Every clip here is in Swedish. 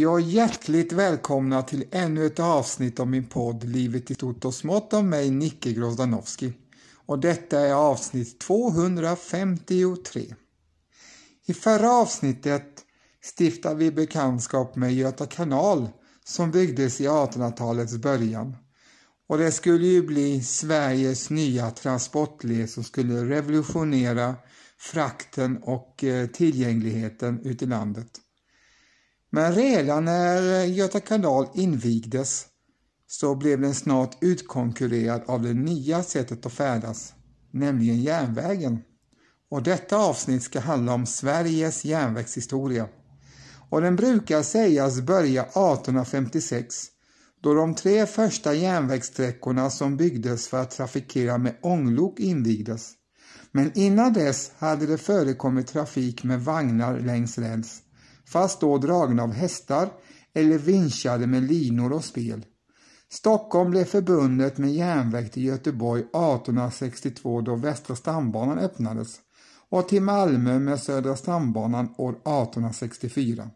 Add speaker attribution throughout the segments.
Speaker 1: Hej och hjärtligt välkomna till ännu ett avsnitt av min podd Livet i stort och smått av mig Nicke Grozdanowski. Och detta är avsnitt 253. I förra avsnittet stiftade vi bekantskap med Göta kanal som byggdes i 1800-talets början. Och det skulle ju bli Sveriges nya transportled som skulle revolutionera frakten och eh, tillgängligheten ute i landet. Men redan när Göta kanal invigdes så blev den snart utkonkurrerad av det nya sättet att färdas, nämligen järnvägen. Och detta avsnitt ska handla om Sveriges järnvägshistoria. Och den brukar sägas börja 1856 då de tre första järnvägssträckorna som byggdes för att trafikera med ånglok invigdes. Men innan dess hade det förekommit trafik med vagnar längs räls fast då dragna av hästar eller vinschade med linor och spel. Stockholm blev förbundet med järnväg till Göteborg 1862 då Västra stambanan öppnades och till Malmö med Södra stambanan år 1864.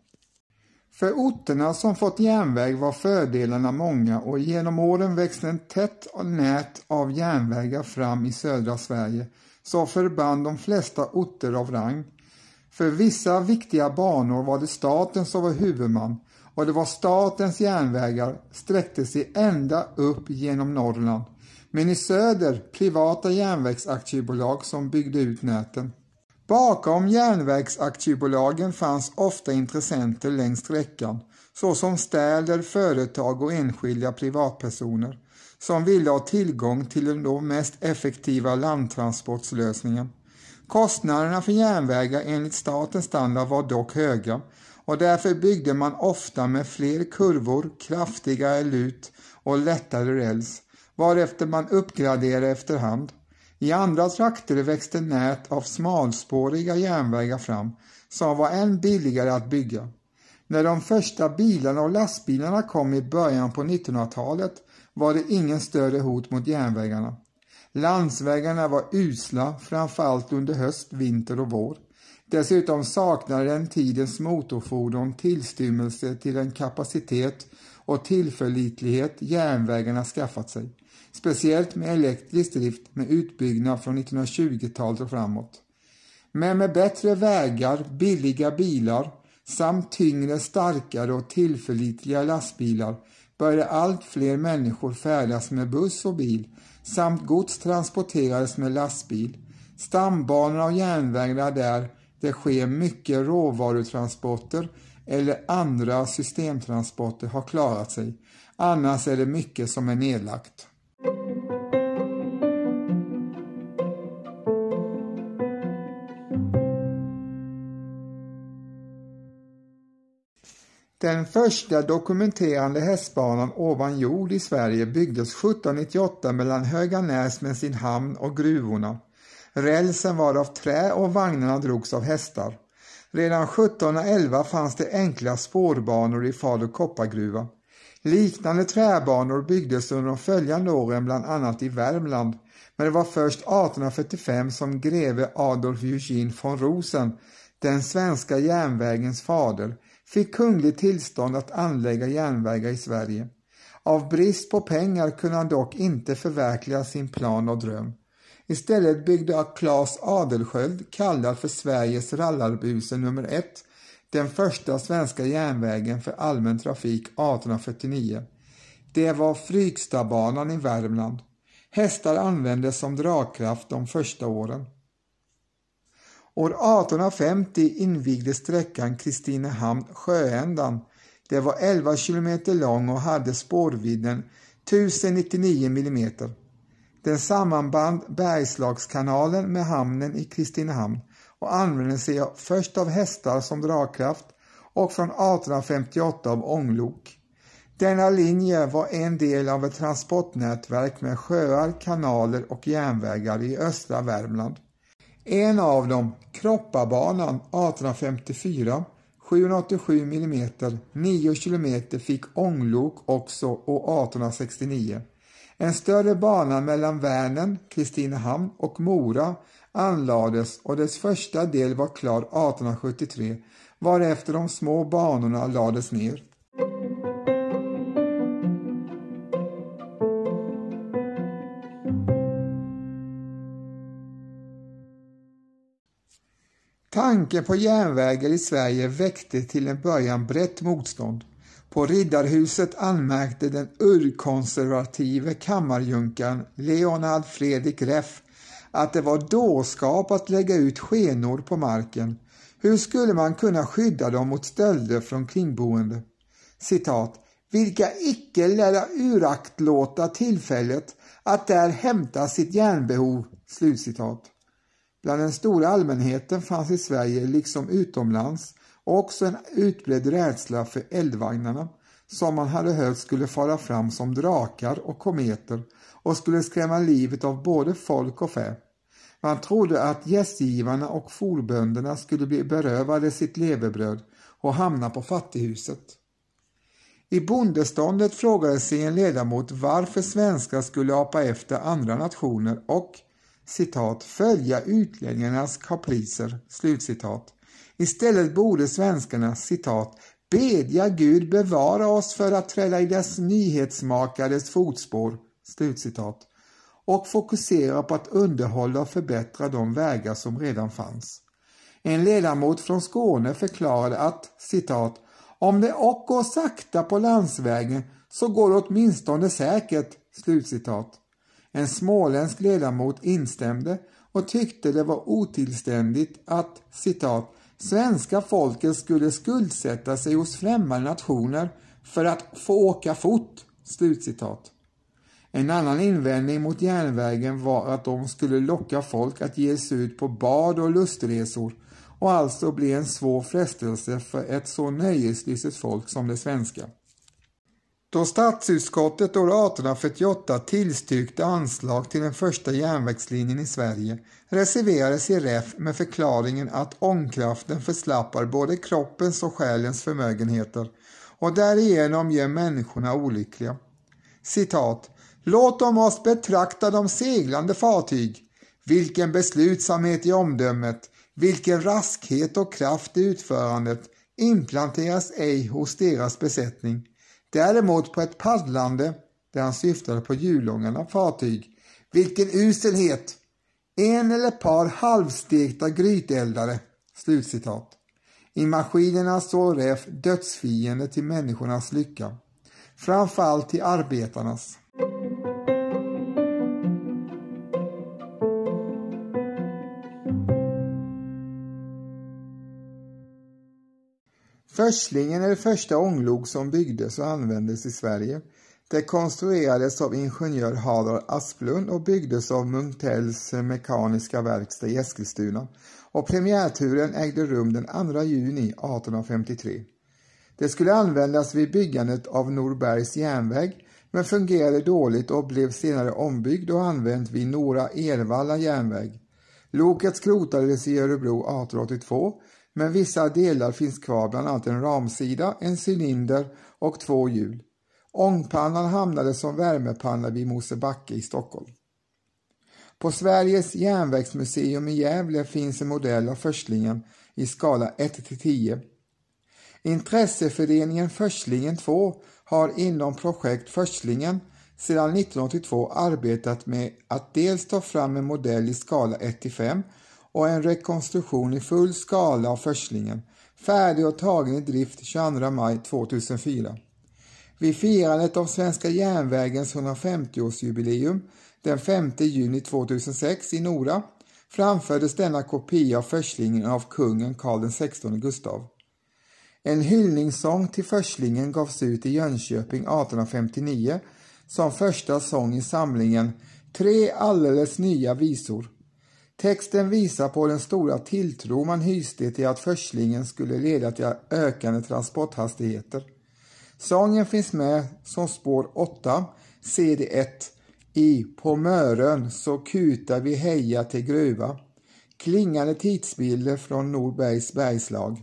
Speaker 1: För orterna som fått järnväg var fördelarna många och genom åren växte en tätt nät av järnvägar fram i södra Sverige så förband de flesta orter av rang för vissa viktiga banor var det staten som var huvudman och det var statens järnvägar sträckte sig ända upp genom Norrland. Men i söder privata järnvägsaktiebolag som byggde ut näten. Bakom järnvägsaktiebolagen fanns ofta intressenter längs sträckan såsom städer, företag och enskilda privatpersoner som ville ha tillgång till den då mest effektiva landtransportslösningen. Kostnaderna för järnvägar enligt statens standard var dock höga och därför byggde man ofta med fler kurvor, kraftigare lut och lättare räls, varefter man uppgraderade efterhand. I andra trakter växte nät av smalspåriga järnvägar fram som var än billigare att bygga. När de första bilarna och lastbilarna kom i början på 1900-talet var det ingen större hot mot järnvägarna. Landsvägarna var usla framförallt under höst, vinter och vår. Dessutom saknade den tidens motorfordon tillstymmelse till den kapacitet och tillförlitlighet järnvägarna skaffat sig. Speciellt med elektrisk drift med utbyggnad från 1920-talet och framåt. Men med bättre vägar, billiga bilar samt tyngre, starkare och tillförlitliga lastbilar började allt fler människor färdas med buss och bil samt gods transporterades med lastbil. Stambanorna och järnvägarna där det sker mycket råvarutransporter eller andra systemtransporter har klarat sig. Annars är det mycket som är nedlagt. Den första dokumenterande hästbanan ovan jord i Sverige byggdes 1798 mellan Höganäs med sin hamn och gruvorna. Rälsen var av trä och vagnarna drogs av hästar. Redan 1711 fanns det enkla spårbanor i Falu koppargruva. Liknande träbanor byggdes under de följande åren bland annat i Värmland, men det var först 1845 som greve Adolf Eugene von Rosen, den svenska järnvägens fader, fick kungligt tillstånd att anlägga järnvägar i Sverige. Av brist på pengar kunde han dock inte förverkliga sin plan och dröm. Istället byggde Claes Adelsköld, kallad för Sveriges rallarbuse nummer ett, den första svenska järnvägen för allmän trafik 1849. Det var Frykstabanan i Värmland. Hästar användes som dragkraft de första åren. År 1850 invigdes sträckan Kristinehamn-Sjöändan. Det var 11 kilometer lång och hade spårvidden 1099 mm. Den sammanband Bergslagskanalen med hamnen i Kristinehamn och använde sig först av hästar som dragkraft och från 1858 av ånglok. Denna linje var en del av ett transportnätverk med sjöar, kanaler och järnvägar i östra Värmland. En av dem, Kroppabanan 1854, 787 mm, 9 km fick ånglok också år 1869. En större bana mellan Vänern, Kristinehamn och Mora anlades och dess första del var klar 1873 varefter de små banorna lades ner. Tanken på järnvägar i Sverige väckte till en början brett motstånd. På Riddarhuset anmärkte den urkonservative kammarjunkaren Leonard Fredrik Reff att det var dårskap att lägga ut skenor på marken. Hur skulle man kunna skydda dem mot stölder från kringboende? Citat. Vilka icke lära uraktlåta tillfället att där hämta sitt järnbehov. Slutcitat. Bland den stora allmänheten fanns i Sverige liksom utomlands också en utbredd rädsla för eldvagnarna som man hade hört skulle fara fram som drakar och kometer och skulle skrämma livet av både folk och fä. Man trodde att gästgivarna och forbönderna skulle bli berövade sitt levebröd och hamna på fattighuset. I bondeståndet frågade sig en ledamot varför svenskar skulle apa efter andra nationer och citat, följa utlänningarnas kapricer, slutcitat. Istället borde svenskarna citat, bedja Gud bevara oss för att träda i dess nyhetsmakares fotspår, slutcitat och fokusera på att underhålla och förbättra de vägar som redan fanns. En ledamot från Skåne förklarade att citat om det och går sakta på landsvägen så går det åtminstone säkert. Slutcitat. En småländsk ledamot instämde och tyckte det var otillständigt att citat svenska folket skulle skuldsätta sig hos främmande nationer för att få åka fort. Slutcitat. En annan invändning mot järnvägen var att de skulle locka folk att ge sig ut på bad och lustresor och alltså bli en svår frestelse för ett så nöjeslystet folk som det svenska. Då statsutskottet år 1848 tillstyrkte anslag till den första järnvägslinjen i Sverige reserverade sig REF med förklaringen att ångkraften förslappar både kroppens och själens förmögenheter och därigenom gör människorna olyckliga. Citat Låt dem oss betrakta de seglande fartyg. Vilken beslutsamhet i omdömet, vilken raskhet och kraft i utförandet implanteras ej hos deras besättning. Däremot på ett paddlande, där han syftade på hjulångarna fartyg, vilken uselhet! En eller ett par halvstekta gryteldare. Slutcitat. I maskinerna står REF dödsfiende till människornas lycka. Framförallt till arbetarnas. Förslingen är det första ånglok som byggdes och användes i Sverige. Det konstruerades av ingenjör Harald Asplund och byggdes av Munktells mekaniska verkstad i Eskilstuna och premiärturen ägde rum den 2 juni 1853. Det skulle användas vid byggandet av Norbergs järnväg men fungerade dåligt och blev senare ombyggd och använt vid Nora Ervalla järnväg. Loket skrotades i Örebro 1882 men vissa delar finns kvar, bland annat en ramsida, en cylinder och två hjul. Ångpannan hamnade som värmepanna vid Mosebacke i Stockholm. På Sveriges järnvägsmuseum i Gävle finns en modell av förslingen i skala 1-10. Intresseföreningen Förslingen 2 har inom projekt Förslingen sedan 1982 arbetat med att dels ta fram en modell i skala 1-5 och en rekonstruktion i full skala av förslingen, färdig och tagen i drift 22 maj 2004. Vid firandet av Svenska järnvägens 150-årsjubileum den 5 juni 2006 i Nora framfördes denna kopia av förslingen av kungen Karl XVI Gustav. En hyllningssång till förslingen gavs ut i Jönköping 1859 som första sång i samlingen Tre alldeles nya visor. Texten visar på den stora tilltro man hyste till att förslingen skulle leda till ökande transporthastigheter. Sången finns med som spår 8, CD1, i På Mörön så kutar vi heja till gruva. Klingande tidsbilder från Norbergs bergslag.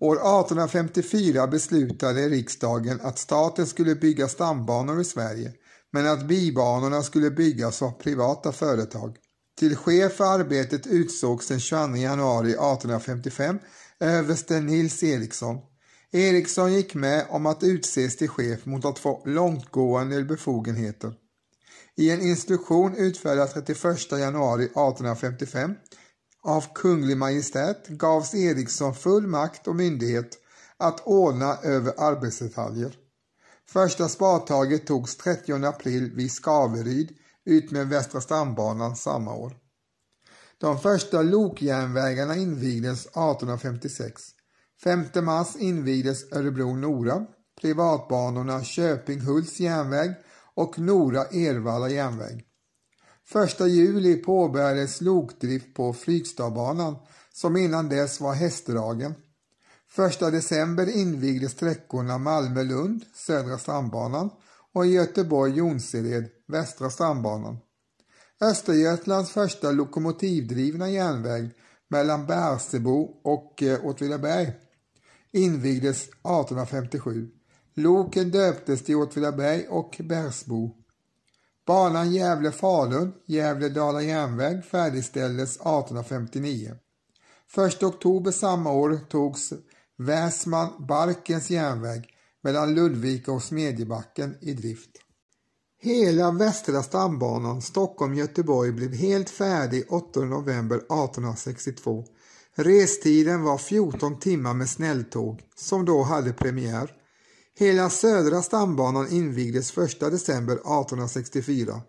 Speaker 1: År 1854 beslutade riksdagen att staten skulle bygga stambanor i Sverige, men att bibanorna skulle byggas av privata företag. Till chef för arbetet utsågs den 22 januari 1855 överste Nils Eriksson. Eriksson gick med om att utses till chef mot att få långtgående befogenheter. I en instruktion utfärdad 31 januari 1855 av Kunglig Majestät gavs Eriksson full makt och myndighet att ordna över arbetsdetaljer. Första spadtaget togs 30 april vid Skaveryd utmed Västra stambanan samma år. De första lokjärnvägarna invigdes 1856. 5 mars invigdes Örebro-Nora, privatbanorna Köping-Hults järnväg och Nora-Ervalla järnväg. 1 juli påbörjades lokdrift på Frykstadbanan som innan dess var hästdragen. 1 december invigdes sträckorna Malmö-Lund, Södra stambanan och Göteborg-Jonsered, Västra stambanan. Östergötlands första lokomotivdrivna järnväg mellan Bärsebo och eh, Åtvidaberg invigdes 1857. Loken döptes till Åtvidaberg och Bärsbo. Banan Gävle-Falun, Gävle-Dala järnväg färdigställdes 1859. 1 oktober samma år togs Väsman-Barkens järnväg mellan Ludvika och Smedjebacken i drift. Hela Västra stambanan Stockholm-Göteborg blev helt färdig 8 november 1862. Restiden var 14 timmar med snälltåg, som då hade premiär. Hela Södra stambanan invigdes 1 december 1864.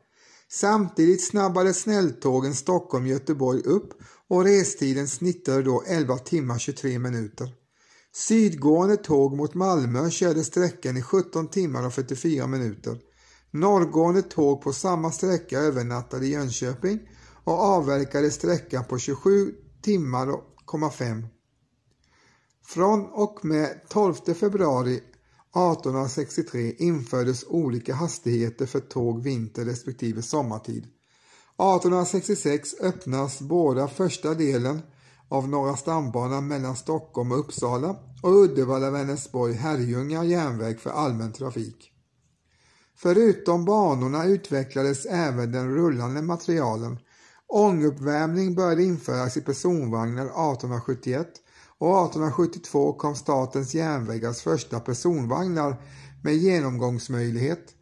Speaker 1: Samtidigt snabbade snälltågen Stockholm-Göteborg upp och restiden snittade då 11 timmar 23 minuter. Sydgående tåg mot Malmö körde sträckan i 17 timmar och 44 minuter. Norrgående tåg på samma sträcka övernattade i Jönköping och avverkade sträckan på 27 timmar och 5. Från och med 12 februari 1863 infördes olika hastigheter för tåg vinter respektive sommartid. 1866 öppnas båda första delen av Norra stambanan mellan Stockholm och Uppsala och Uddevalla-Vänersborg-Herrljunga järnväg för allmän trafik. Förutom banorna utvecklades även den rullande materialen. Ånguppvärmning började införas i personvagnar 1871 och 1872 kom Statens järnvägars första personvagnar med genomgångsmöjlighet.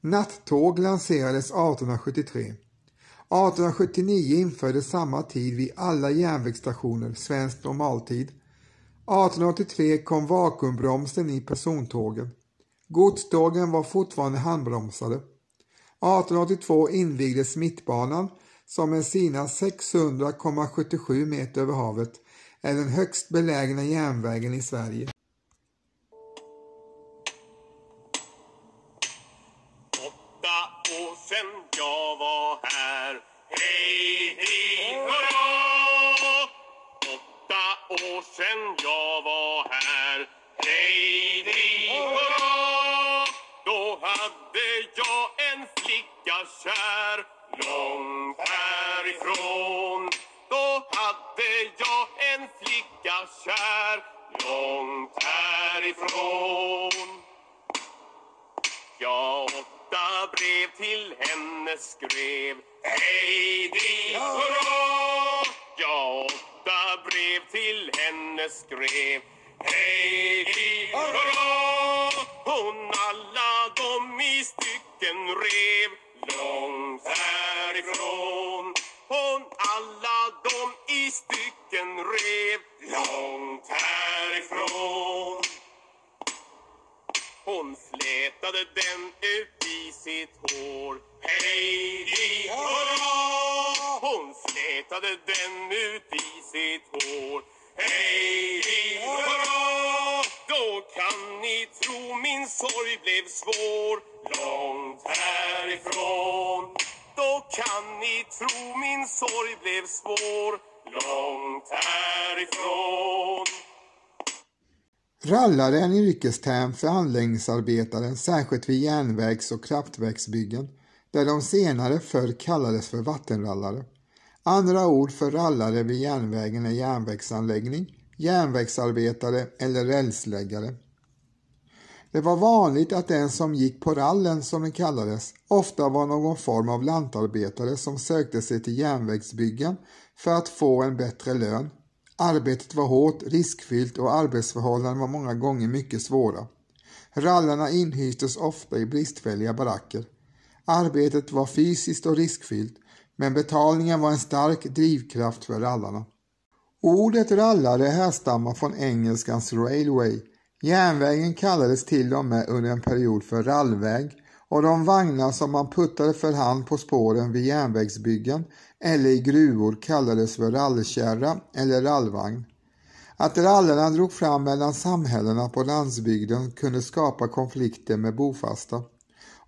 Speaker 1: Nattåg lanserades 1873. 1879 infördes samma tid vid alla järnvägsstationer svensk normaltid. 1883 kom vakuumbromsen i persontågen. Godstågen var fortfarande handbromsade. 1882 invigdes Mittbanan som med sina 600,77 meter över havet är den högst belägna järnvägen i Sverige.
Speaker 2: Åtta år sen jag var hade jag en flicka kär Långt härifrån. Då hade jag en flicka kär Långt härifrån. Jag åtta brev till henne skrev Hej di hurra Jag åtta brev till henne skrev Hej di hurra Hon alla dem i stycken rev Långt härifrån. Hon alla dem i stycken rev Långt härifrån. Hon flätade den ut i sitt hår. Hej di hurra Hon flätade den ut i sitt hår. Hej di hurra! Då kan ni tro min sorg blev svår långt härifrån. Då kan ni tro min sorg blev svår långt härifrån.
Speaker 1: Rallare är en yrkesterm för anläggningsarbetare, särskilt vid järnvägs och kraftverksbyggen, där de senare förr kallades för vattenrallare. Andra ord för rallare vid järnvägen är järnvägsanläggning, järnvägsarbetare eller rälsläggare. Det var vanligt att den som gick på rallen, som den kallades, ofta var någon form av lantarbetare som sökte sig till järnvägsbyggen för att få en bättre lön. Arbetet var hårt, riskfyllt och arbetsförhållandena var många gånger mycket svåra. Rallarna inhystes ofta i bristfälliga baracker. Arbetet var fysiskt och riskfyllt, men betalningen var en stark drivkraft för rallarna. Ordet rallare härstammar från engelskans railway. Järnvägen kallades till och med under en period för rallväg och de vagnar som man puttade för hand på spåren vid järnvägsbyggen eller i gruvor kallades för rallkärra eller rallvagn. Att rallarna drog fram mellan samhällena på landsbygden kunde skapa konflikter med bofasta.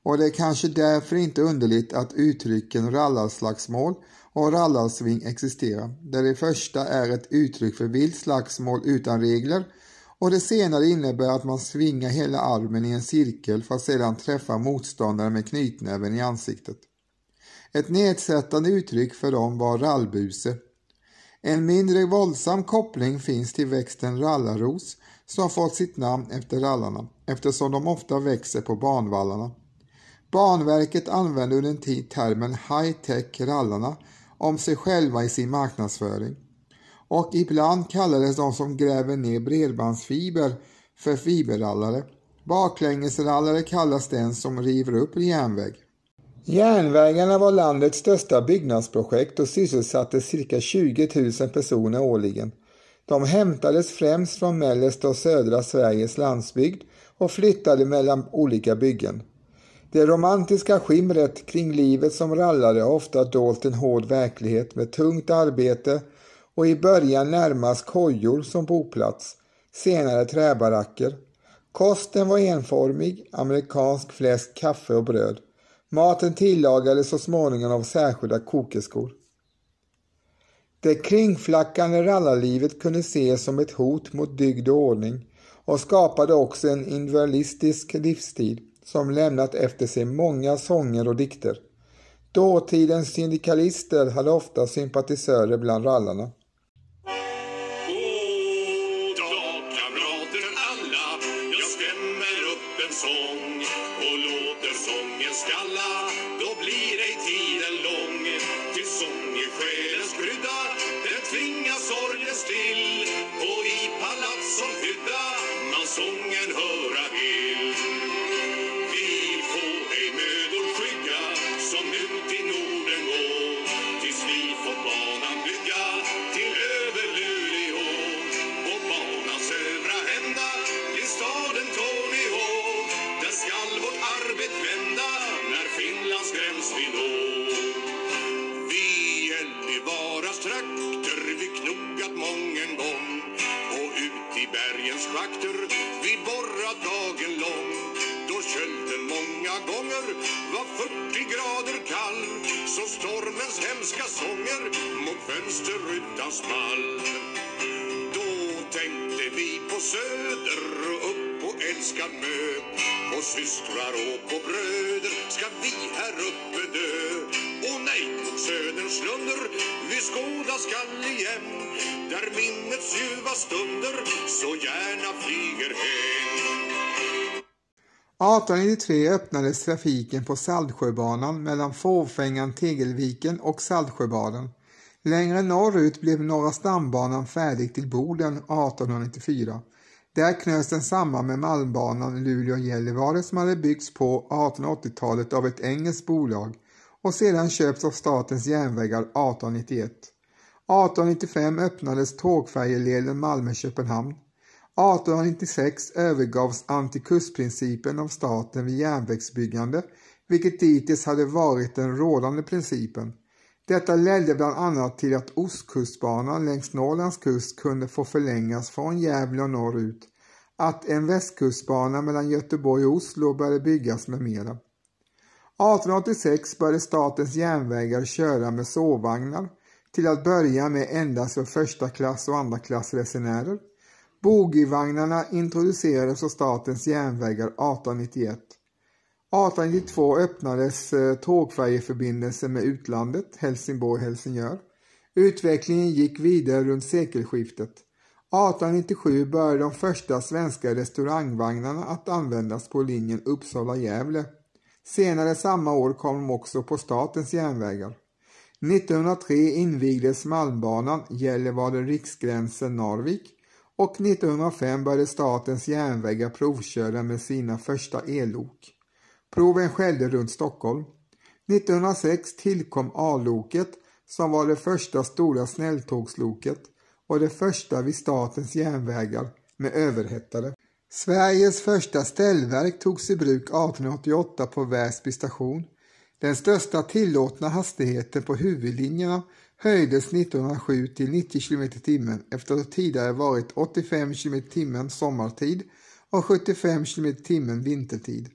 Speaker 1: Och det är kanske därför inte underligt att uttrycken rallarslagsmål och rallarsving existerar, där det första är ett uttryck för vilt slagsmål utan regler och det senare innebär att man svingar hela armen i en cirkel för att sedan träffa motståndaren med knytnäven i ansiktet. Ett nedsättande uttryck för dem var rallbuse. En mindre våldsam koppling finns till växten rallarros som fått sitt namn efter rallarna eftersom de ofta växer på banvallarna. Banverket använde under en tid termen high-tech rallarna om sig själva i sin marknadsföring och ibland kallades de som gräver ner bredbandsfiber för fiberrallare. Baklängesrallare kallas den som river upp en järnväg. Järnvägarna var landets största byggnadsprojekt och sysselsatte cirka 20 000 personer årligen. De hämtades främst från mellersta och södra Sveriges landsbygd och flyttade mellan olika byggen. Det romantiska skimret kring livet som rallare har ofta dolt en hård verklighet med tungt arbete och i början närmast kojor som boplats, senare träbaracker. Kosten var enformig, amerikansk fläsk, kaffe och bröd. Maten tillagades så småningom av särskilda kokerskor. Det kringflackande rallarlivet kunde ses som ett hot mot dygd och ordning och skapade också en individualistisk livsstil som lämnat efter sig många sånger och dikter. Dåtidens syndikalister hade ofta sympatisörer bland rallarna. 1893 öppnades trafiken på Saltsjöbanan mellan Fåfängan-Tegelviken och Saltsjöbaden. Längre norrut blev Norra stambanan färdig till Boden 1894. Där knöts den samman med malmbanan Luleå-Gällivare som hade byggts på 1880-talet av ett engelskt bolag och sedan köpts av Statens järnvägar 1891. 1895 öppnades tågfärjeleden Malmö-Köpenhamn. 1896 övergavs antikustprincipen av staten vid järnvägsbyggande, vilket dittills hade varit den rådande principen. Detta ledde bland annat till att Ostkustbanan längs Norrlands kust kunde få förlängas från Gävle och norrut, att en västkustbana mellan Göteborg och Oslo började byggas med mera. 1886 började Statens järnvägar köra med sovvagnar, till att börja med endast för första klass och andra klass resenärer. Bogievagnarna introducerades av Statens järnvägar 1891. 1892 öppnades tågfärjeförbindelsen tågfärjeförbindelse med utlandet, Helsingborg-Helsingör. Utvecklingen gick vidare runt sekelskiftet. 1897 började de första svenska restaurangvagnarna att användas på linjen Uppsala-Gävle. Senare samma år kom de också på statens järnvägar. 1903 invigdes Malmbanan Gällivare-Riksgränsen-Narvik och 1905 började statens järnvägar provköra med sina första ellok. Proven skedde runt Stockholm. 1906 tillkom A-loket som var det första stora snälltågsloket och det första vid statens järnvägar med överhettare. Sveriges första ställverk togs i bruk 1888 på Väsby station. Den största tillåtna hastigheten på huvudlinjerna höjdes 1907 till 90 km h efter att tidigare varit 85 km h sommartid och 75 km h vintertid.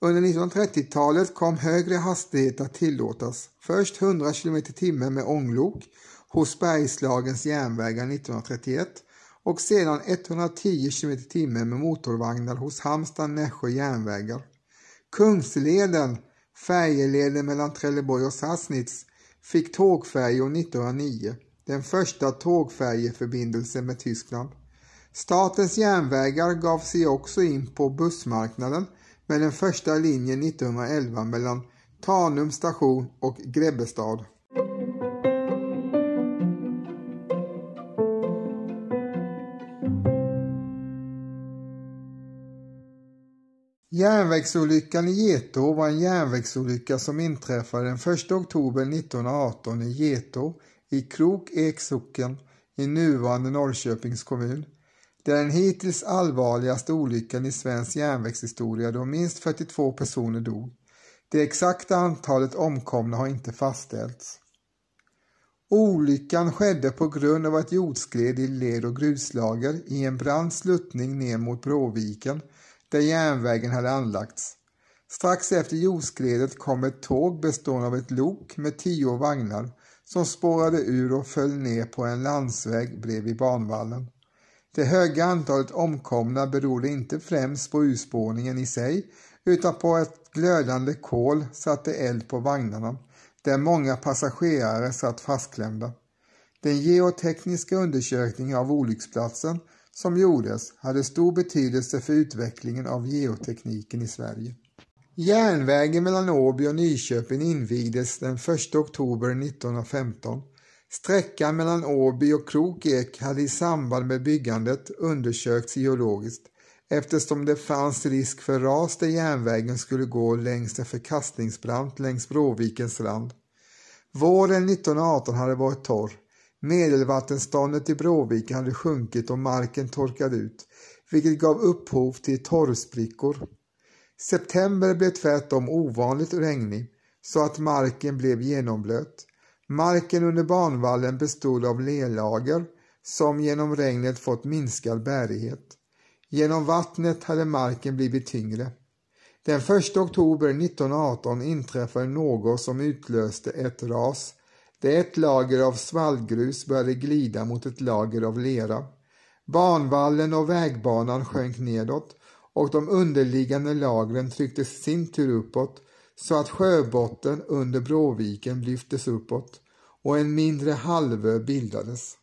Speaker 1: Under 1930-talet kom högre hastighet att tillåtas, först 100 km h med ånglok hos Bergslagens järnvägar 1931 och sedan 110 km h med motorvagnar hos Halmstad Nässjö järnvägar. Kungsleden, färjeleden mellan Trelleborg och Sassnitz, fick tågfärjor 1909, den första tågfärjeförbindelsen med Tyskland. Statens järnvägar gav sig också in på bussmarknaden med den första linjen 1911 mellan Tanum station och Grebbestad. Järnvägsolyckan i Getå var en järnvägsolycka som inträffade den 1 oktober 1918 i Getå i Krok Eksocken i nuvarande Norrköpings kommun. Det är den hittills allvarligaste olyckan i svensk järnvägshistoria då minst 42 personer dog. Det exakta antalet omkomna har inte fastställts. Olyckan skedde på grund av ett jordskred i led och gruslager i en brant sluttning ner mot Bråviken där järnvägen hade anlagts. Strax efter jordskredet kom ett tåg bestående av ett lok med tio vagnar som spårade ur och föll ner på en landsväg bredvid banvallen. Det höga antalet omkomna berodde inte främst på urspårningen i sig utan på att glödande kol satte eld på vagnarna där många passagerare satt fastklämda. Den geotekniska undersökningen av olycksplatsen som gjordes hade stor betydelse för utvecklingen av geotekniken i Sverige. Järnvägen mellan Åby och Nyköping invigdes den 1 oktober 1915. Sträckan mellan Åby och Krokek hade i samband med byggandet undersökts geologiskt eftersom det fanns risk för ras där järnvägen skulle gå längs en förkastningsbrant längs Bråvikens rand. Våren 1918 hade varit torr Medelvattenståndet i Bråviken hade sjunkit och marken torkade ut, vilket gav upphov till torrsprickor. September blev tvärtom ovanligt regnig, så att marken blev genomblöt. Marken under banvallen bestod av lerlager som genom regnet fått minskad bärighet. Genom vattnet hade marken blivit tyngre. Den 1 oktober 1918 inträffade något som utlöste ett ras det ett lager av svallgrus började glida mot ett lager av lera. Banvallen och vägbanan sjönk nedåt och de underliggande lagren trycktes sin tur uppåt så att sjöbotten under Bråviken lyftes uppåt och en mindre halvö bildades.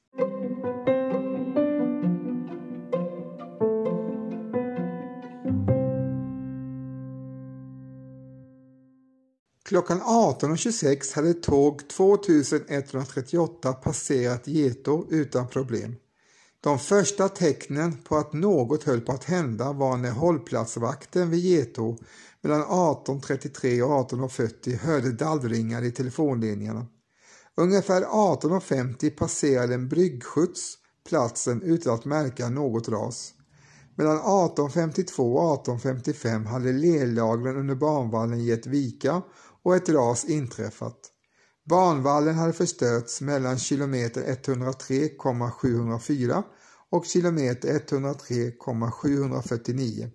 Speaker 1: Klockan 18.26 hade tåg 2138 passerat Getå utan problem. De första tecknen på att något höll på att hända var när hållplatsvakten vid Getå mellan 18.33 och 18.40 hörde dallringar i telefonledningarna. Ungefär 18.50 passerade en bryggskjuts platsen utan att märka något ras. Mellan 18.52 och 18.55 hade lerlagren under banvallen gett vika och ett ras inträffat. Banvallen hade förstörts mellan kilometer 103,704 och kilometer 103,749.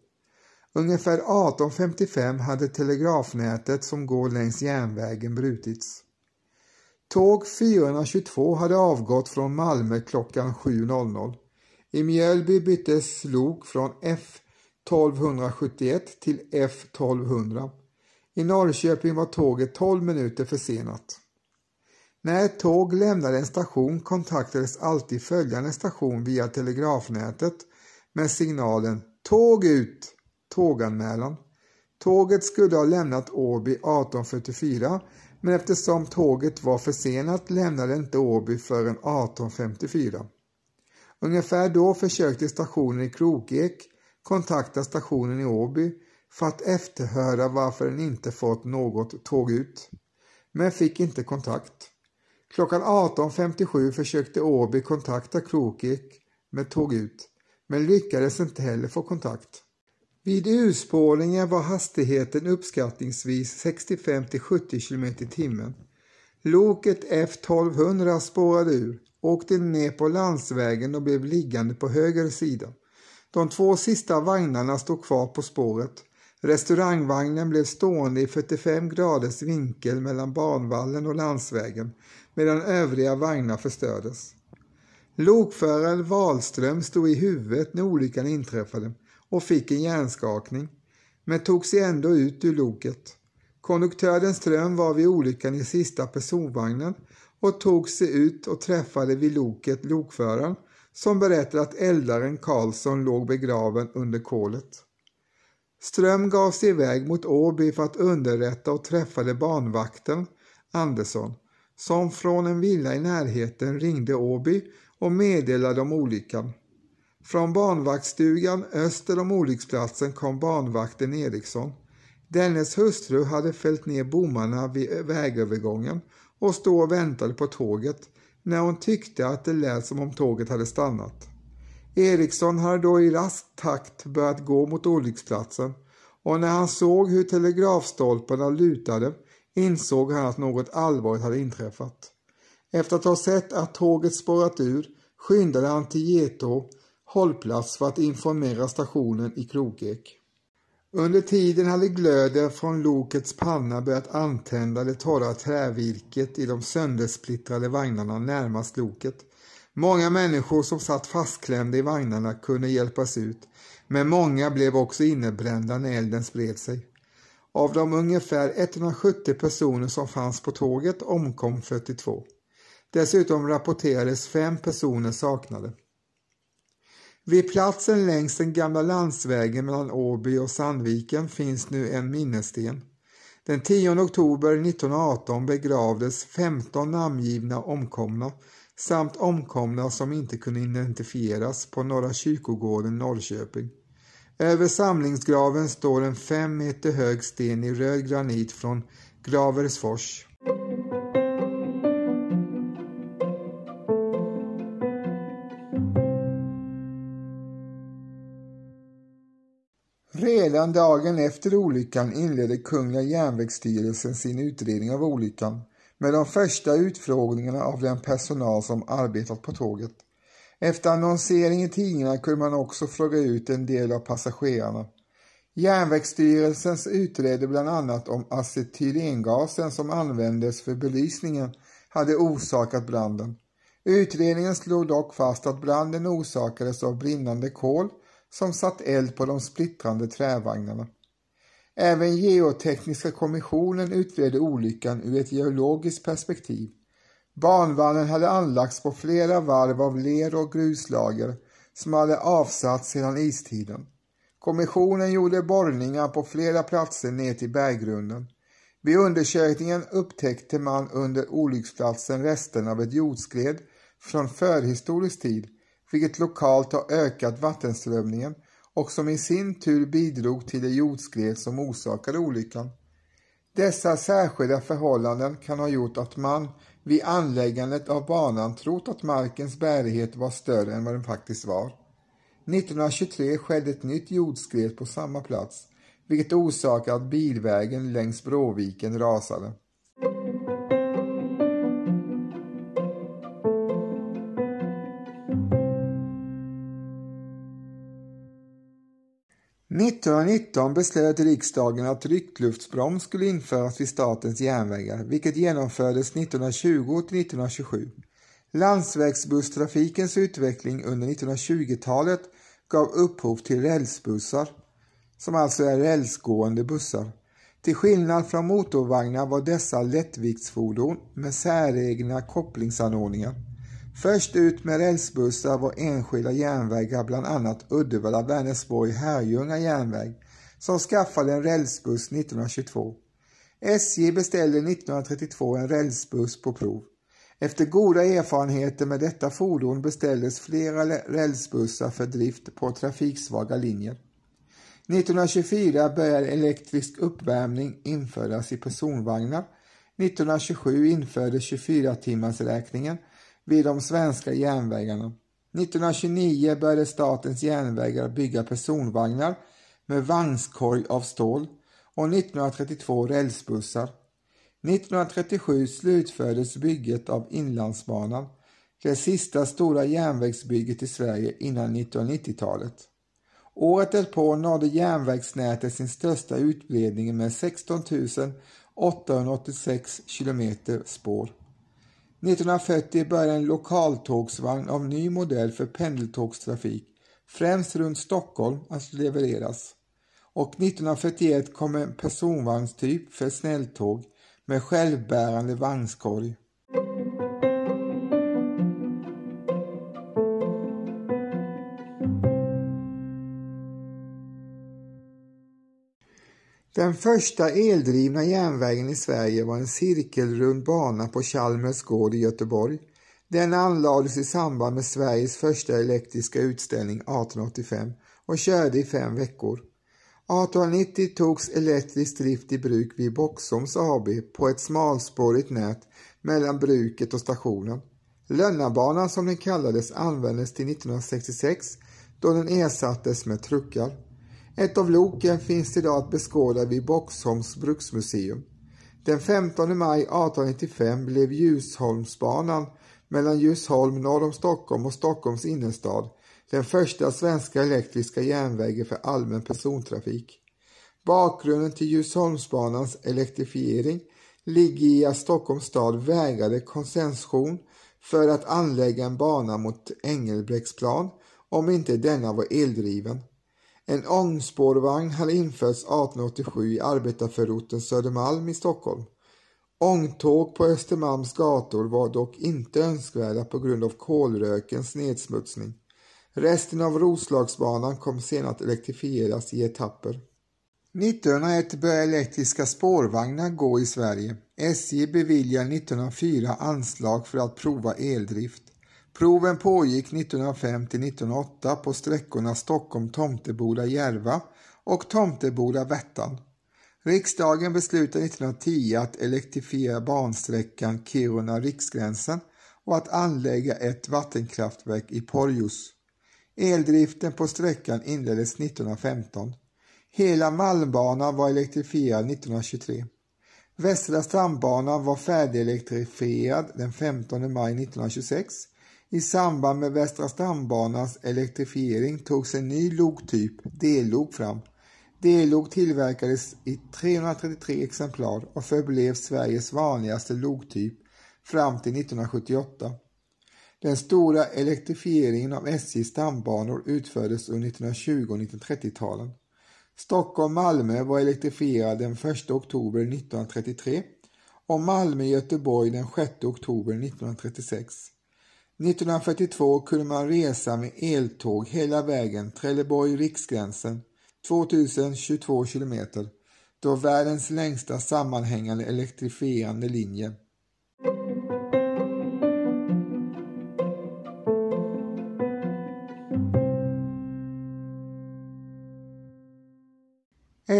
Speaker 1: Ungefär 18.55 hade telegrafnätet som går längs järnvägen brutits. Tåg 422 hade avgått från Malmö klockan 7.00. I Mjölby byttes lok från F 1271 till F 1200. I Norrköping var tåget 12 minuter försenat. När ett tåg lämnade en station kontaktades alltid följande station via telegrafnätet med signalen Tåg ut! Tåganmälan. Tåget skulle ha lämnat Åby 1844 men eftersom tåget var försenat lämnade inte Åby förrän 1854. Ungefär då försökte stationen i Krokek kontakta stationen i Åby för att efterhöra varför den inte fått något tåg ut, men fick inte kontakt. Klockan 18.57 försökte Åby kontakta Krokek med tåg ut, men lyckades inte heller få kontakt. Vid urspårningen var hastigheten uppskattningsvis 65 70 km i timmen. Loket F1200 spårade ur, åkte ner på landsvägen och blev liggande på höger sida. De två sista vagnarna stod kvar på spåret. Restaurangvagnen blev stående i 45 graders vinkel mellan banvallen och landsvägen medan övriga vagnar förstördes. Lokföraren Wahlström stod i huvudet när olyckan inträffade och fick en hjärnskakning, men tog sig ändå ut ur loket. Konduktören Ström var vid olyckan i sista personvagnen och tog sig ut och träffade vid loket lokföraren som berättade att eldaren Karlsson låg begraven under kolet. Ström gav sig iväg mot Åby för att underrätta och träffade banvakten Andersson som från en villa i närheten ringde Åby och meddelade om olyckan. Från banvaktstugan öster om olycksplatsen kom banvakten Eriksson. Dennes hustru hade fällt ner bommarna vid vägövergången och stod och väntade på tåget när hon tyckte att det lät som om tåget hade stannat. Eriksson hade då i rask takt börjat gå mot olycksplatsen och när han såg hur telegrafstolparna lutade insåg han att något allvarligt hade inträffat. Efter att ha sett att tåget spårat ur skyndade han till Getå hållplats för att informera stationen i Krokek. Under tiden hade glöden från lokets panna börjat antända det torra trävirket i de söndersplittrade vagnarna närmast loket. Många människor som satt fastklämda i vagnarna kunde hjälpas ut, men många blev också innebrända när elden spred sig. Av de ungefär 170 personer som fanns på tåget omkom 42. Dessutom rapporterades fem personer saknade. Vid platsen längs den gamla landsvägen mellan Åby och Sandviken finns nu en minnessten. Den 10 oktober 1918 begravdes 15 namngivna omkomna samt omkomna som inte kunde identifieras på Norra kyrkogården Norrköping. Över samlingsgraven står en fem meter hög sten i röd granit från Graversfors. Redan dagen efter olyckan inledde Kungliga järnvägsstyrelsen sin utredning av olyckan med de första utfrågningarna av den personal som arbetat på tåget. Efter annonsering i tidningarna kunde man också fråga ut en del av passagerarna. Järnvägsstyrelsen utredde bland annat om acetylengasen som användes för belysningen hade orsakat branden. Utredningen slog dock fast att branden orsakades av brinnande kol som satt eld på de splittrande trävagnarna. Även Geotekniska kommissionen utredde olyckan ur ett geologiskt perspektiv. Banvallen hade anlagts på flera varv av ler och gruslager som hade avsatts sedan istiden. Kommissionen gjorde borrningar på flera platser ner till berggrunden. Vid undersökningen upptäckte man under olycksplatsen resterna av ett jordskred från förhistorisk tid vilket lokalt har ökat vattenströmningen och som i sin tur bidrog till det jordskred som orsakade olyckan. Dessa särskilda förhållanden kan ha gjort att man vid anläggandet av banan trott att markens bärighet var större än vad den faktiskt var. 1923 skedde ett nytt jordskred på samma plats, vilket orsakade att bilvägen längs Bråviken rasade. 1919 beslöt riksdagen att ryckluftsbroms skulle införas vid statens järnvägar, vilket genomfördes 1920-1927. Landsvägsbusstrafikens utveckling under 1920-talet gav upphov till rälsbussar, som alltså är rälsgående bussar. Till skillnad från motorvagnar var dessa lättviktsfordon med säregna kopplingsanordningar. Först ut med rälsbussar var enskilda järnvägar, bland annat Uddevalla-Vänersborg-Herrljunga järnväg, som skaffade en rälsbuss 1922. SJ beställde 1932 en rälsbuss på prov. Efter goda erfarenheter med detta fordon beställdes flera rälsbussar för drift på trafiksvaga linjer. 1924 började elektrisk uppvärmning införas i personvagnar. 1927 infördes 24-timmarsräkningen vid de svenska järnvägarna. 1929 började Statens järnvägar bygga personvagnar med vagnskorg av stål och 1932 rälsbussar. 1937 slutfördes bygget av Inlandsbanan, det sista stora järnvägsbygget i Sverige innan 1990-talet. Året därpå nådde järnvägsnätet sin största utbredning med 16 886 kilometer spår. 1940 började en lokaltågsvagn av ny modell för pendeltågstrafik, främst runt Stockholm, att levereras. Och 1941 kom en personvagnstyp för snälltåg med självbärande vagnskorg. Den första eldrivna järnvägen i Sverige var en cirkelrund bana på Chalmers gård i Göteborg. Den anlades i samband med Sveriges första elektriska utställning 1885 och körde i fem veckor. 1890 togs elektrisk drift i bruk vid Boxholms AB på ett smalspårigt nät mellan bruket och stationen. Lönnabanan som den kallades användes till 1966 då den ersattes med truckar. Ett av loken finns idag att beskåda vid Boxholms bruksmuseum. Den 15 maj 1895 blev Ljusholmsbanan mellan Ljusholm norr om Stockholm och Stockholms innerstad den första svenska elektriska järnvägen för allmän persontrafik. Bakgrunden till Ljusholmsbanans elektrifiering ligger i att Stockholms stad vägrade koncession för att anlägga en bana mot Engelbrektsplan om inte denna var eldriven. En ångspårvagn hade införts 1887 i arbetarförorten Södermalm i Stockholm. Ångtåg på Östermalms gator var dock inte önskvärda på grund av kolrökens nedsmutsning. Resten av Roslagsbanan kom sen att elektrifieras i etapper. 1901 började elektriska spårvagnar gå i Sverige. SJ beviljade 1904 anslag för att prova eldrift. Proven pågick 1905 till 1908 på sträckorna Stockholm-Tomteboda-Järva och Tomteboda-Värtan. Riksdagen beslutade 1910 att elektrifiera bansträckan Kiruna-Riksgränsen och att anlägga ett vattenkraftverk i Porjus. Eldriften på sträckan inleddes 1915. Hela Malmbanan var elektrifierad 1923. Västra stambanan var färdigelektrifierad den 15 maj 1926 i samband med Västra stambanans elektrifiering togs en ny loktyp, D-lok, fram. D-lok tillverkades i 333 exemplar och förblev Sveriges vanligaste loktyp fram till 1978. Den stora elektrifieringen av SJs stambanor utfördes under 1920 och 1930-talen. Stockholm-Malmö var elektrifierad den 1 oktober 1933 och Malmö-Göteborg den 6 oktober 1936. 1942 kunde man resa med eltåg hela vägen Trelleborg-Riksgränsen, 2022 kilometer, då världens längsta sammanhängande elektrifierande linje.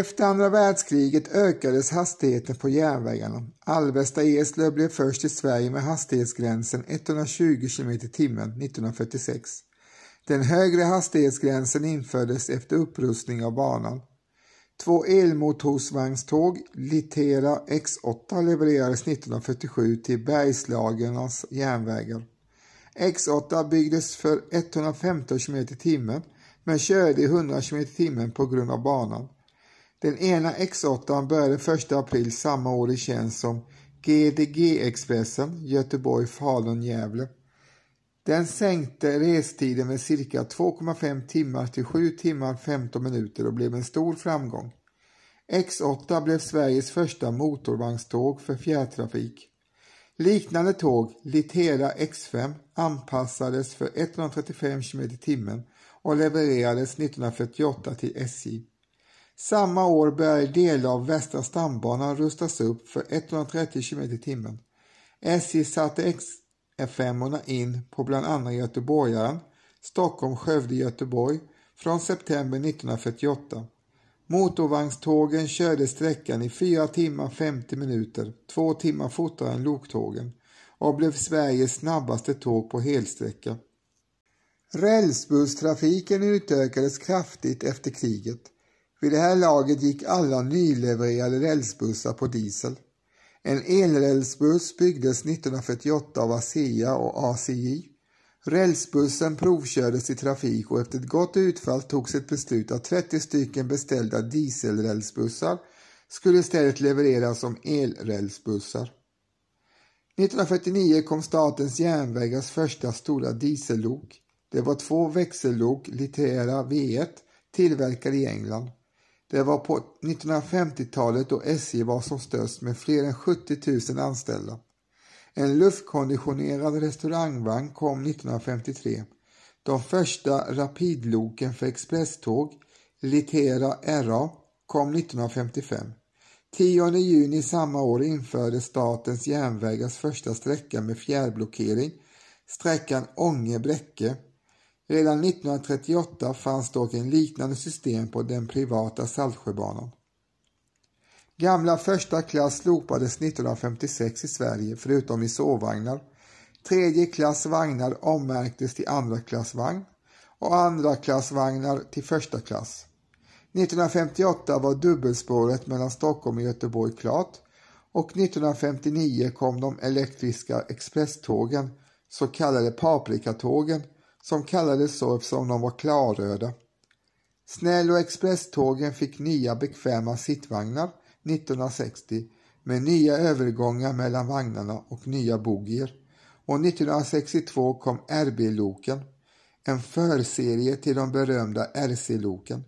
Speaker 1: Efter andra världskriget ökades hastigheten på järnvägarna. Alvesta-Eslöv blev först i Sverige med hastighetsgränsen 120 km h 1946. Den högre hastighetsgränsen infördes efter upprustning av banan. Två elmotorsvagnståg, Litera X8, levererades 1947 till Bergslagernas järnvägar. X8 byggdes för 115 km h men körde i 100 km h på grund av banan. Den ena X8 började 1 april samma år i tjänst som GDG-expressen Göteborg-Falun-Gävle. Den sänkte restiden med cirka 2,5 timmar till 7 timmar 15 minuter och blev en stor framgång. X8 blev Sveriges första motorvagnståg för fjärrtrafik. Liknande tåg, Litera X5, anpassades för 135 km i timmen och levererades 1948 till SJ. Samma år började delar av Västra stambanan rustas upp för 130 km i timmen. SJ satte XF5orna in på bland annat Göteborgaren, Stockholm, Skövde, Göteborg från september 1948. Motorvagnstågen körde sträckan i 4 timmar 50 minuter, två timmar fortare än loktågen och blev Sveriges snabbaste tåg på helsträcka. Rälsbusstrafiken utökades kraftigt efter kriget. Vid det här laget gick alla nylevererade rälsbussar på diesel. En elrälsbuss byggdes 1948 av ASEA och ACJ. Rälsbussen provkördes i trafik och efter ett gott utfall togs ett beslut att 30 stycken beställda dieselrälsbussar skulle istället levereras som elrälsbussar. 1949 kom Statens järnvägars första stora diesellok. Det var två växellok Litera V1 tillverkade i England. Det var på 1950-talet då SJ var som störst med fler än 70 000 anställda. En luftkonditionerad restaurangvagn kom 1953. De första rapidloken för expresståg, Litera RA, kom 1955. 10 juni samma år införde Statens järnvägars första sträcka med fjärrblockering, sträckan Ånge-Bräcke. Redan 1938 fanns dock en liknande system på den privata Saltsjöbanan. Gamla första klass slopades 1956 i Sverige förutom i sovvagnar. Tredje klass vagnar ommärktes till andra klass vagn och andra klass vagnar till första klass. 1958 var dubbelspåret mellan Stockholm och Göteborg klart och 1959 kom de elektriska expresstågen, så kallade paprikatågen, som kallades så eftersom de var klarröda. Snäll och expresstågen fick nya bekväma sittvagnar 1960 med nya övergångar mellan vagnarna och nya bogier och 1962 kom RB-loken, en förserie till de berömda RC-loken.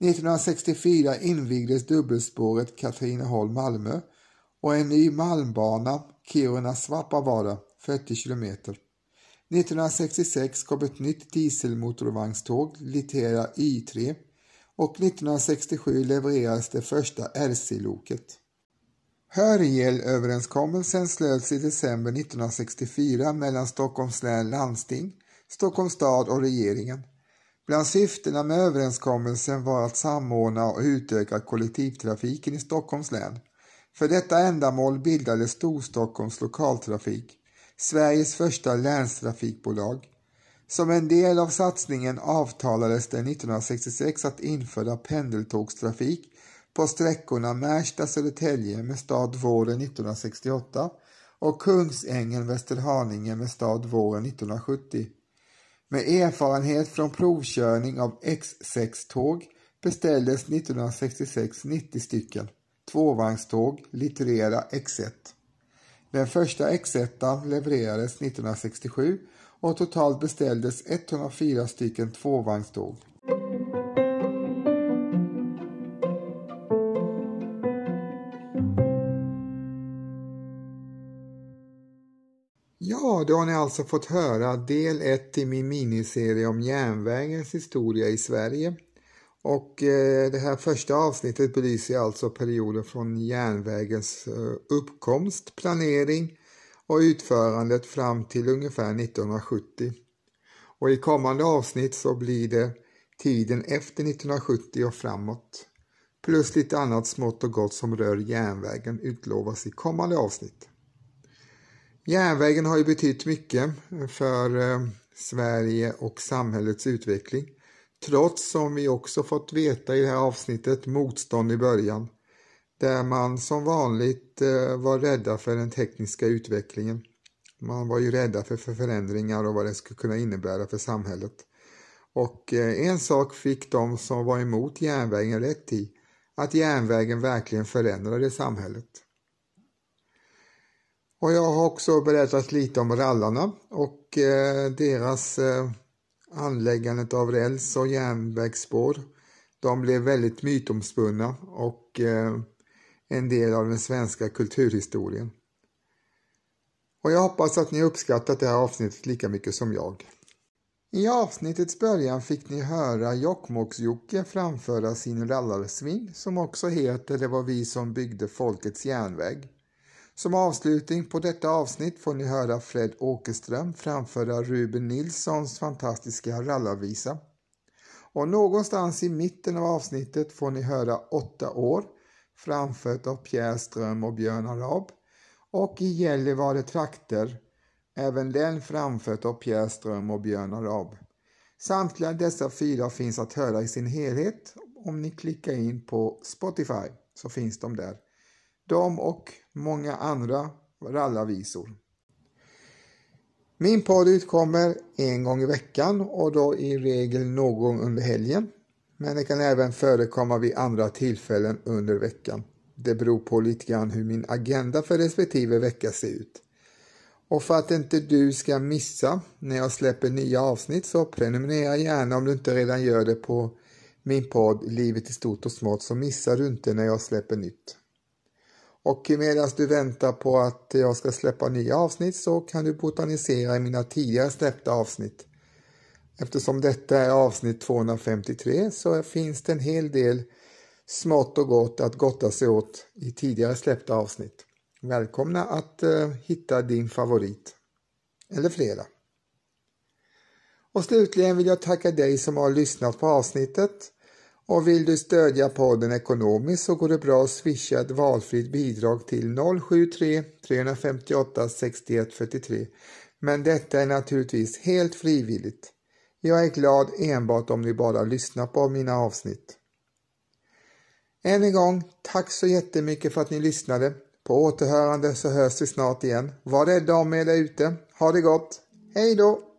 Speaker 1: 1964 invigdes dubbelspåret Katrineholm-Malmö och en ny malmbana Kiruna-Svappavaara 40 kilometer. 1966 kom ett nytt dieselmotorvagnståg, Litera Y3 och 1967 levererades det första RC-loket. Hörjelöverenskommelsen slöts i december 1964 mellan Stockholms län landsting, Stockholms stad och regeringen. Bland syftena med överenskommelsen var att samordna och utöka kollektivtrafiken i Stockholms län. För detta ändamål bildades Storstockholms lokaltrafik, Sveriges första länstrafikbolag. Som en del av satsningen avtalades det 1966 att införa pendeltågstrafik på sträckorna Märsta-Södertälje med stad våren 1968 och Kungsängen-Västerhaninge med stad våren 1970. Med erfarenhet från provkörning av X6-tåg beställdes 1966 90 stycken tvåvagnståg Litterera X1. Den första X1 levererades 1967 och totalt beställdes 104 stycken tvåvagnståg. Ja, då har ni alltså fått höra del 1 i min miniserie om järnvägens historia i Sverige. Och eh, det här första avsnittet belyser alltså perioden från järnvägens eh, uppkomst, planering och utförandet fram till ungefär 1970. Och i kommande avsnitt så blir det tiden efter 1970 och framåt. Plus lite annat smått och gott som rör järnvägen utlovas i kommande avsnitt. Järnvägen har ju betytt mycket för eh, Sverige och samhällets utveckling. Trots, som vi också fått veta i det här avsnittet, motstånd i början där man som vanligt eh, var rädda för den tekniska utvecklingen. Man var ju rädda för, förändringar och vad det skulle kunna innebära för samhället. Och eh, en sak fick de som var emot järnvägen rätt i, att järnvägen verkligen förändrade samhället. Och jag har också berättat lite om rallarna och eh, deras anläggandet av räls och järnvägsspår. De blev väldigt mytomspunna och eh, en del av den svenska kulturhistorien. Och jag hoppas att ni uppskattat det här avsnittet lika mycket som jag. I avsnittets början fick ni höra Jokkmokks-Jocke framföra sin rallarsving som också heter Det var vi som byggde folkets järnväg. Som avslutning på detta avsnitt får ni höra Fred Åkerström framföra Ruben Nilssons fantastiska rallarvisa. Och någonstans i mitten av avsnittet får ni höra Åtta år framfört av Pierre Ström och Björn Arab och i Gällivare trakter även den framfört av Pierre Ström och Björn Arab. Samtliga dessa fyra finns att höra i sin helhet om ni klickar in på Spotify så finns de där. De och många andra rallarvisor. Min podd utkommer en gång i veckan och då i regel någon gång under helgen. Men det kan även förekomma vid andra tillfällen under veckan. Det beror på lite grann hur min agenda för respektive vecka ser ut. Och för att inte du ska missa när jag släpper nya avsnitt så prenumerera gärna om du inte redan gör det på min podd Livet i stort och smått så missar du inte när jag släpper nytt. Och medan du väntar på att jag ska släppa nya avsnitt så kan du botanisera i mina tidigare släppta avsnitt. Eftersom detta är avsnitt 253 så finns det en hel del smått och gott att gotta sig åt i tidigare släppta avsnitt. Välkomna att eh, hitta din favorit. Eller flera. Och slutligen vill jag tacka dig som har lyssnat på avsnittet. Och vill du stödja podden ekonomiskt så går det bra att swisha ett valfritt bidrag till 073 358 61 43. Men detta är naturligtvis helt frivilligt. Jag är glad enbart om ni bara lyssnar på mina avsnitt. Än en gång, tack så jättemycket för att ni lyssnade. På återhörande så hörs vi snart igen. Var rädda om er där ute. Ha det gott. Hej då!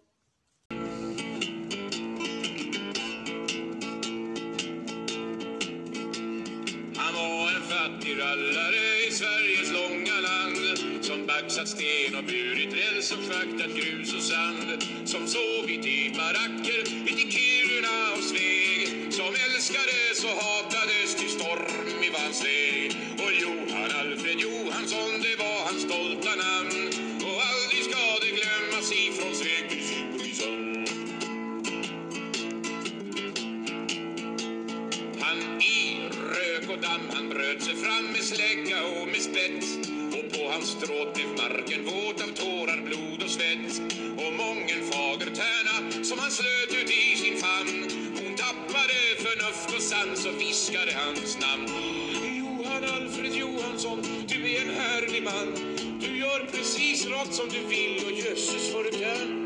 Speaker 2: Och grus och sand. Som sovit i baracker uti Kiruna och Sveg. Som älskades och hatades till storm i hans och Johan Alfred Johansson det var hans stolta namn. Och aldrig ska det glömmas ifrån Sveg till Simrishamn. Han i rök och damm han bröt sig fram med slägga och med spett. Och på hans stråt blev marken våt av tårar, blod och och mången fager tärna som han slöt ut i sin famn. Hon tappade förnuft och sans och viskade hans namn. Johan Alfred Johansson, du är en härlig man. Du gör precis rakt som du vill och jösses vad du kan